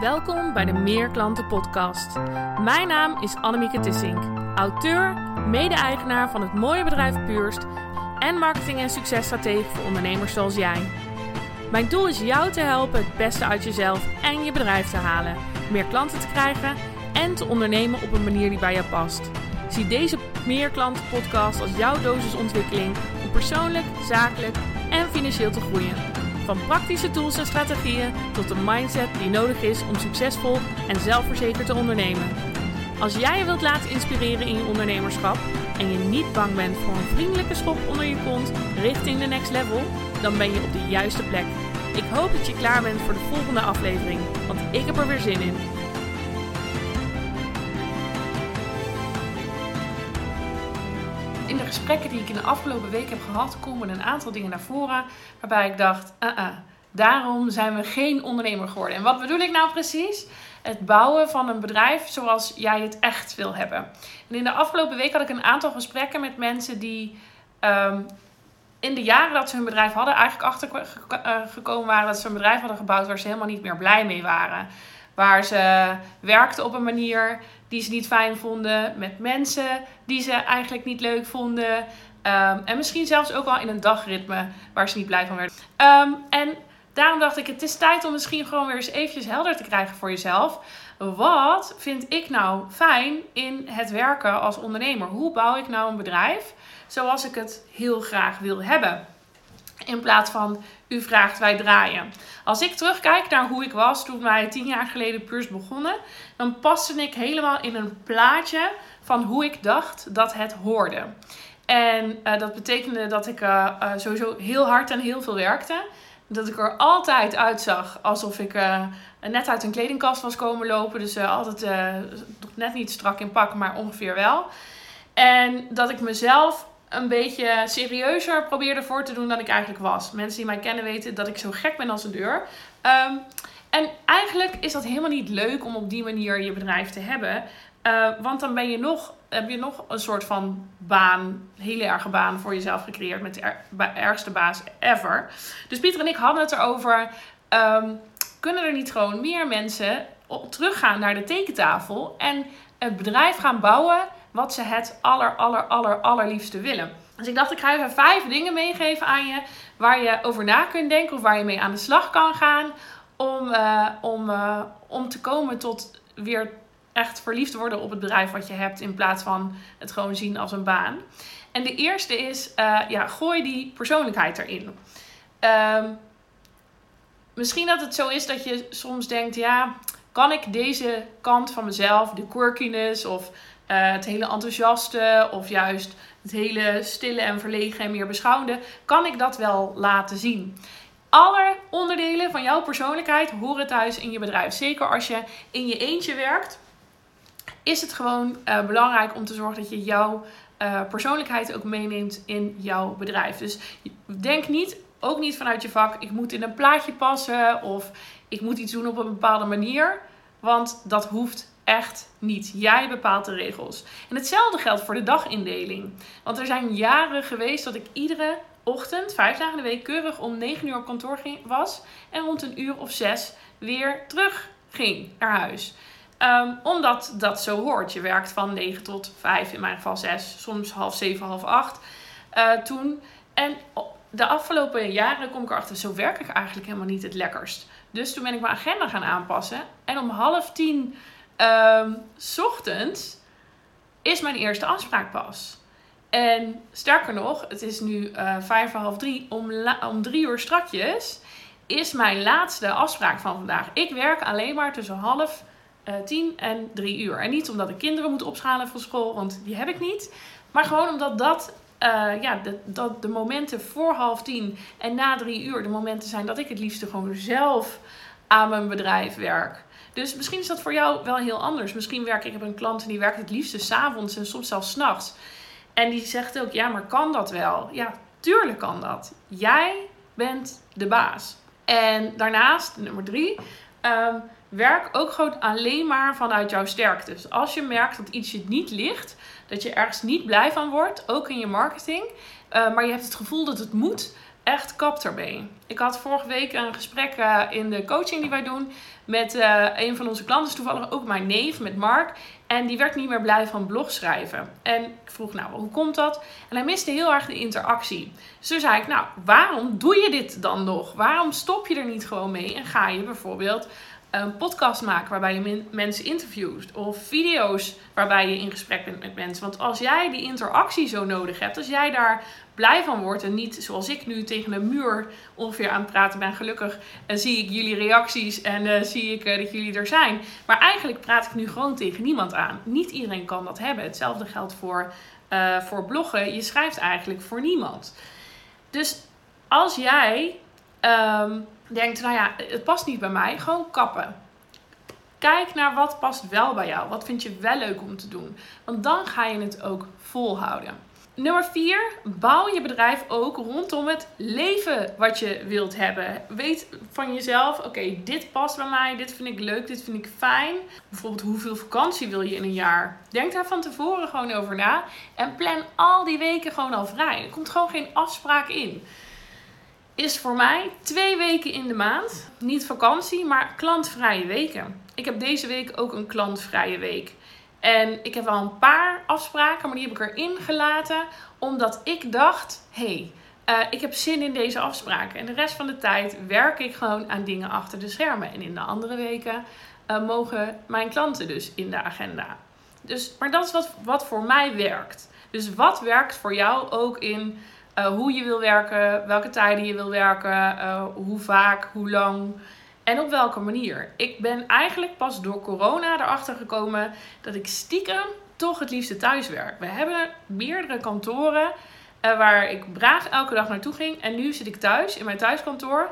Welkom bij de Meer Klanten Podcast. Mijn naam is Annemieke Tissink, auteur, mede-eigenaar van het mooie bedrijf Puurst en marketing- en successtratege voor ondernemers zoals jij. Mijn doel is jou te helpen het beste uit jezelf en je bedrijf te halen, meer klanten te krijgen en te ondernemen op een manier die bij jou past. Zie deze Meer Klanten Podcast als jouw dosis ontwikkeling om persoonlijk, zakelijk en financieel te groeien. Van praktische tools en strategieën tot de mindset die nodig is om succesvol en zelfverzekerd te ondernemen. Als jij je wilt laten inspireren in je ondernemerschap en je niet bang bent voor een vriendelijke schop onder je kont richting de next level, dan ben je op de juiste plek. Ik hoop dat je klaar bent voor de volgende aflevering, want ik heb er weer zin in. Gesprekken die ik in de afgelopen week heb gehad, komen een aantal dingen naar voren waarbij ik dacht, uh -uh, daarom zijn we geen ondernemer geworden. En wat bedoel ik nou precies? Het bouwen van een bedrijf zoals jij het echt wil hebben. En in de afgelopen week had ik een aantal gesprekken met mensen die um, in de jaren dat ze hun bedrijf hadden, eigenlijk achtergekomen waren dat ze een bedrijf hadden gebouwd waar ze helemaal niet meer blij mee waren. Waar ze werkten op een manier die ze niet fijn vonden, met mensen die ze eigenlijk niet leuk vonden. Um, en misschien zelfs ook wel in een dagritme waar ze niet blij van werden. Um, en daarom dacht ik, het is tijd om misschien gewoon weer eens eventjes helder te krijgen voor jezelf. Wat vind ik nou fijn in het werken als ondernemer? Hoe bouw ik nou een bedrijf zoals ik het heel graag wil hebben? In plaats van u vraagt, wij draaien. Als ik terugkijk naar hoe ik was toen wij tien jaar geleden puurs begonnen, dan paste ik helemaal in een plaatje van hoe ik dacht dat het hoorde. En uh, dat betekende dat ik uh, uh, sowieso heel hard en heel veel werkte. Dat ik er altijd uitzag alsof ik net uit een kledingkast was komen lopen. Dus altijd nog net niet strak in pak, maar ongeveer wel. En dat ik mezelf een beetje serieuzer probeerde voor te doen dan ik eigenlijk was. Mensen die mij kennen weten dat ik zo gek ben als een deur. Um, en eigenlijk is dat helemaal niet leuk om op die manier je bedrijf te hebben. Uh, want dan ben je nog, heb je nog een soort van baan, hele erge baan voor jezelf gecreëerd met de er, ergste baas ever. Dus Pieter en ik hadden het erover. Um, kunnen er niet gewoon meer mensen op, teruggaan naar de tekentafel en het bedrijf gaan bouwen wat ze het aller, aller, aller, allerliefste willen. Dus ik dacht, ik ga even vijf dingen meegeven aan je waar je over na kunt denken of waar je mee aan de slag kan gaan om, uh, om, uh, om te komen tot weer echt verliefd worden op het bedrijf wat je hebt in plaats van het gewoon zien als een baan. En de eerste is, uh, ja, gooi die persoonlijkheid erin. Um, misschien dat het zo is dat je soms denkt, ja, kan ik deze kant van mezelf, de quirkiness of uh, het hele enthousiaste of juist het hele stille en verlegen en meer beschouwende, kan ik dat wel laten zien. Alle onderdelen van jouw persoonlijkheid horen thuis in je bedrijf. Zeker als je in je eentje werkt, is het gewoon uh, belangrijk om te zorgen dat je jouw uh, persoonlijkheid ook meeneemt in jouw bedrijf. Dus denk niet, ook niet vanuit je vak, ik moet in een plaatje passen of ik moet iets doen op een bepaalde manier. Want dat hoeft echt niet. Jij bepaalt de regels. En hetzelfde geldt voor de dagindeling. Want er zijn jaren geweest dat ik iedere ochtend, vijf dagen in de week, keurig om 9 uur op kantoor ging, was. En rond een uur of zes weer terug ging naar huis. Um, omdat dat zo hoort. Je werkt van 9 tot 5, in mijn geval 6, soms half 7, half 8. Uh, toen. En de afgelopen jaren kom ik erachter, zo werk ik eigenlijk helemaal niet het lekkerst. Dus toen ben ik mijn agenda gaan aanpassen. En om half tien um, ochtends is mijn eerste afspraak pas. En sterker nog, het is nu uh, vijf voor half drie. Om, om drie uur strakjes is mijn laatste afspraak van vandaag. Ik werk alleen maar tussen half uh, tien en drie uur. En niet omdat ik kinderen moet opschalen voor school, want die heb ik niet. Maar gewoon omdat dat uh, ja, de, dat de momenten voor half tien en na drie uur de momenten zijn dat ik het liefste gewoon zelf aan mijn bedrijf werk. Dus misschien is dat voor jou wel heel anders. Misschien werk ik, heb een klant die werkt het liefste s'avonds en soms zelfs s'nachts. En die zegt ook, ja, maar kan dat wel? Ja, tuurlijk kan dat. Jij bent de baas. En daarnaast, nummer drie, um, werk ook gewoon alleen maar vanuit jouw sterkte. Dus als je merkt dat iets je niet ligt, dat je ergens niet blij van wordt, ook in je marketing, uh, maar je hebt het gevoel dat het moet echt kap ermee. Ik had vorige week een gesprek uh, in de coaching die wij doen met uh, een van onze klanten, toevallig ook mijn neef, met Mark. En die werd niet meer blij van blogschrijven. En ik vroeg, nou, hoe komt dat? En hij miste heel erg de interactie. Dus toen zei ik, nou, waarom doe je dit dan nog? Waarom stop je er niet gewoon mee en ga je bijvoorbeeld een podcast maken waarbij je mensen interviewt. Of video's waarbij je in gesprek bent met mensen. Want als jij die interactie zo nodig hebt, als jij daar blij van wordt en niet zoals ik nu tegen een muur ongeveer aan het praten ben. Gelukkig uh, zie ik jullie reacties en uh, zie ik uh, dat jullie er zijn. Maar eigenlijk praat ik nu gewoon tegen niemand aan. Niet iedereen kan dat hebben. Hetzelfde geldt voor, voor bloggen. Je schrijft eigenlijk voor niemand. Dus als jij um, denkt, nou ja, het past niet bij mij, gewoon kappen. Kijk naar wat past wel bij jou. Wat vind je wel leuk om te doen? Want dan ga je het ook volhouden. Nummer 4. Bouw je bedrijf ook rondom het leven wat je wilt hebben. Weet van jezelf: oké, dit past bij mij, dit vind ik leuk, dit vind ik fijn. Bijvoorbeeld, hoeveel vakantie wil je in een jaar? Denk daar van tevoren gewoon over na. En plan al die weken gewoon al vrij. Er komt gewoon geen afspraak in is voor mij twee weken in de maand. Niet vakantie, maar klantvrije weken. Ik heb deze week ook een klantvrije week. En ik heb wel een paar afspraken, maar die heb ik erin gelaten. Omdat ik dacht, hé, hey, uh, ik heb zin in deze afspraken. En de rest van de tijd werk ik gewoon aan dingen achter de schermen. En in de andere weken uh, mogen mijn klanten dus in de agenda. Dus, maar dat is wat, wat voor mij werkt. Dus wat werkt voor jou ook in uh, hoe je wil werken, welke tijden je wil werken, uh, hoe vaak, hoe lang en op welke manier. Ik ben eigenlijk pas door corona erachter gekomen dat ik stiekem toch het liefste thuis werk. We hebben meerdere kantoren uh, waar ik braaf elke dag naartoe ging. En nu zit ik thuis in mijn thuiskantoor.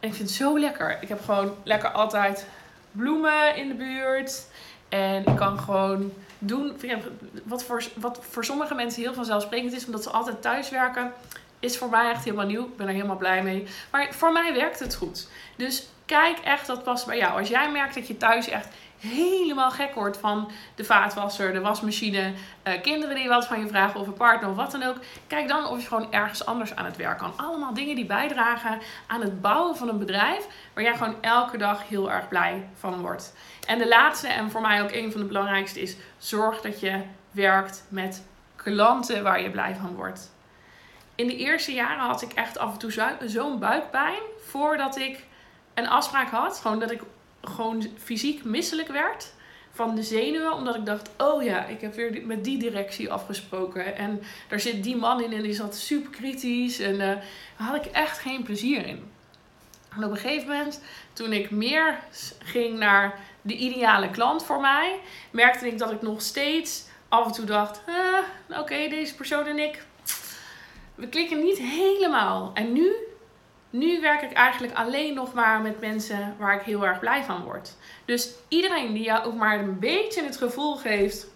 En ik vind het zo lekker. Ik heb gewoon lekker altijd bloemen in de buurt. En ik kan gewoon doen. Wat voor, wat voor sommige mensen heel vanzelfsprekend is, omdat ze altijd thuis werken, is voor mij echt helemaal nieuw. Ik ben er helemaal blij mee. Maar voor mij werkt het goed. Dus kijk echt wat past bij jou. Als jij merkt dat je thuis echt helemaal gek wordt van de vaatwasser, de wasmachine, uh, kinderen die wat van je vragen of een partner of wat dan ook. Kijk dan of je gewoon ergens anders aan het werk kan. Allemaal dingen die bijdragen aan het bouwen van een bedrijf waar jij gewoon elke dag heel erg blij van wordt. En de laatste en voor mij ook een van de belangrijkste is zorg dat je werkt met klanten waar je blij van wordt. In de eerste jaren had ik echt af en toe zo'n buikpijn voordat ik een afspraak had. Gewoon dat ik gewoon fysiek misselijk werd van de zenuwen. Omdat ik dacht, oh ja, ik heb weer met die directie afgesproken. En daar zit die man in en die zat super kritisch. En uh, daar had ik echt geen plezier in. En op een gegeven moment, toen ik meer ging naar de ideale klant voor mij, merkte ik dat ik nog steeds af en toe dacht: eh, oké, deze persoon en ik, we klikken niet helemaal. En nu nu werk ik eigenlijk alleen nog maar met mensen waar ik heel erg blij van word. Dus iedereen die jou ook maar een beetje het gevoel geeft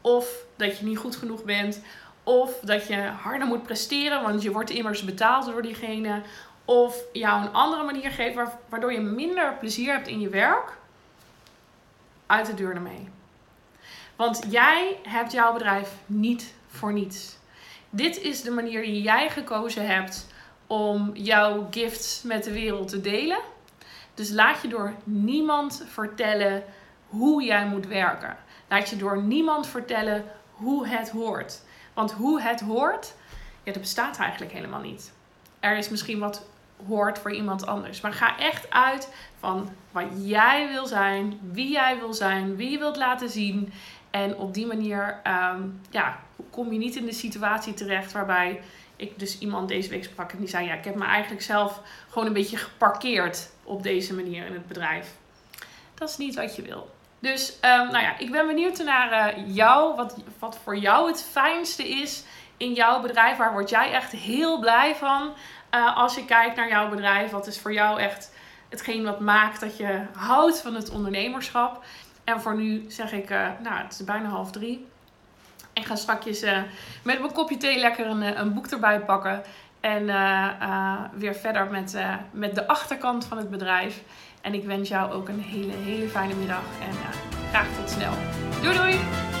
of dat je niet goed genoeg bent, of dat je harder moet presteren, want je wordt immers betaald door diegene, of jou een andere manier geeft waardoor je minder plezier hebt in je werk, uit de deur ermee. Want jij hebt jouw bedrijf niet voor niets. Dit is de manier die jij gekozen hebt om jouw gifts met de wereld te delen. Dus laat je door niemand vertellen hoe jij moet werken. Laat je door niemand vertellen hoe het hoort. Want hoe het hoort, ja, dat bestaat eigenlijk helemaal niet. Er is misschien wat hoort voor iemand anders. Maar ga echt uit van wat jij wil zijn, wie jij wil zijn, wie je wilt laten zien. En op die manier um, ja, kom je niet in de situatie terecht waarbij ik dus iemand deze week sprak en die zei: Ja, ik heb me eigenlijk zelf gewoon een beetje geparkeerd op deze manier in het bedrijf. Dat is niet wat je wil. Dus um, nou ja, ik ben benieuwd naar uh, jou, wat, wat voor jou het fijnste is in jouw bedrijf. Waar word jij echt heel blij van uh, als je kijkt naar jouw bedrijf? Wat is voor jou echt hetgeen wat maakt dat je houdt van het ondernemerschap? En voor nu zeg ik, uh, nou, het is bijna half drie. Ik ga straks uh, met mijn kopje thee lekker een, eh, een boek erbij pakken. En uh, weer verder met, met de achterkant van het bedrijf. En ik wens jou ook een hele, hele fijne middag. En graag tot snel. Doei doei!